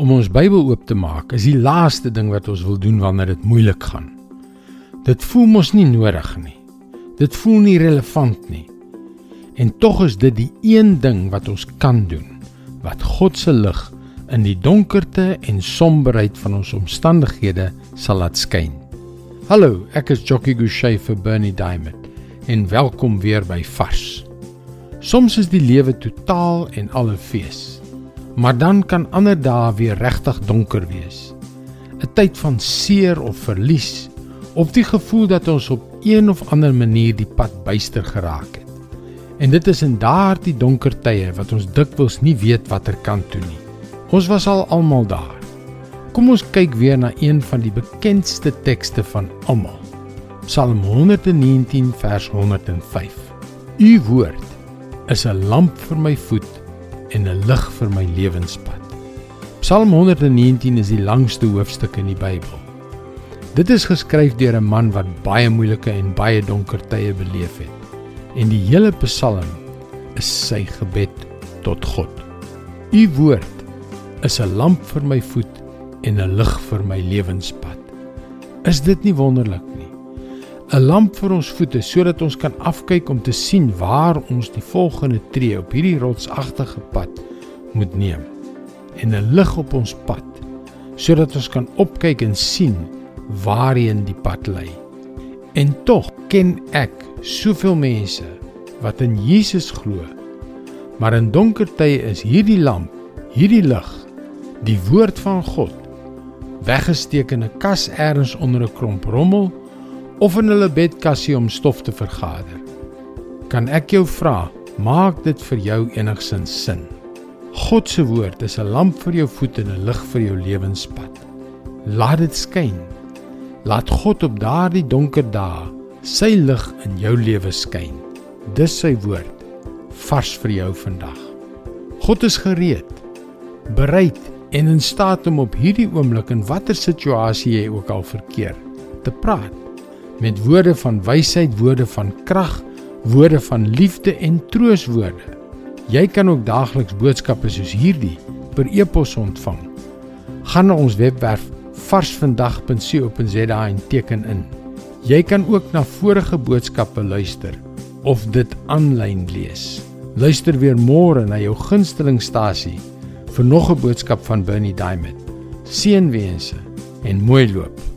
Om ons Bybel oop te maak is die laaste ding wat ons wil doen wanneer dit moeilik gaan. Dit voel mos nie nodig nie. Dit voel nie relevant nie. En tog is dit die een ding wat ons kan doen wat God se lig in die donkerte en somberheid van ons omstandighede sal laat skyn. Hallo, ek is Jockey Gouchee vir Bernie Diamond en welkom weer by Vars. Soms is die lewe totaal en alle fees. Maar dan kan ander dae weer regtig donker wees. 'n Tyd van seer of verlies of die gevoel dat ons op een of ander manier die pad byster geraak het. En dit is in daardie donker tye wat ons dikwels nie weet watter kant toe nie. Ons was al almal daar. Kom ons kyk weer na een van die bekendste tekste van almal. Psalm 119 vers 105. U woord is 'n lamp vir my voet en 'n lig vir my lewenspad. Psalm 119 is die langste hoofstuk in die Bybel. Dit is geskryf deur 'n man wat baie moeilike en baie donker tye beleef het. En die hele Psalm is sy gebed tot God. U woord is 'n lamp vir my voet en 'n lig vir my lewenspad. Is dit nie wonderlik? 'n lamp vir ons voete sodat ons kan afkyk om te sien waar ons die volgende tree op hierdie rotsagtige pad moet neem en 'n lig op ons pad sodat ons kan opkyk en sien waarheen die pad lei. En tog ken ek soveel mense wat in Jesus glo. Maar in donker tye is hierdie lamp, hierdie lig, die woord van God weggesteek in 'n kas elders onder 'n klomp rommel of in hulle bedkassie om stof te vergader. Kan ek jou vra, maak dit vir jou enigsins sin? God se woord is 'n lamp vir jou voete en 'n lig vir jou lewenspad. Laat dit skyn. Laat God op daardie donker dae sy lig in jou lewe skyn. Dis sy woord vars vir jou vandag. God is gereed, bereid en in staat om op hierdie oomblik in watter situasie jy ook al verkeer te praat met woorde van wysheid, woorde van krag, woorde van liefde en trooswoorde. Jy kan ook daagliks boodskappe soos hierdie per e-pos ontvang. Gaan na ons webwerf varsvandag.co.za en teken in. Jy kan ook na vorige boodskappe luister of dit aanlyn lees. Luister weer môre na jou gunstelingstasie vir nog 'n boodskap van Bernie Diamond. Seënwense en mooi loop.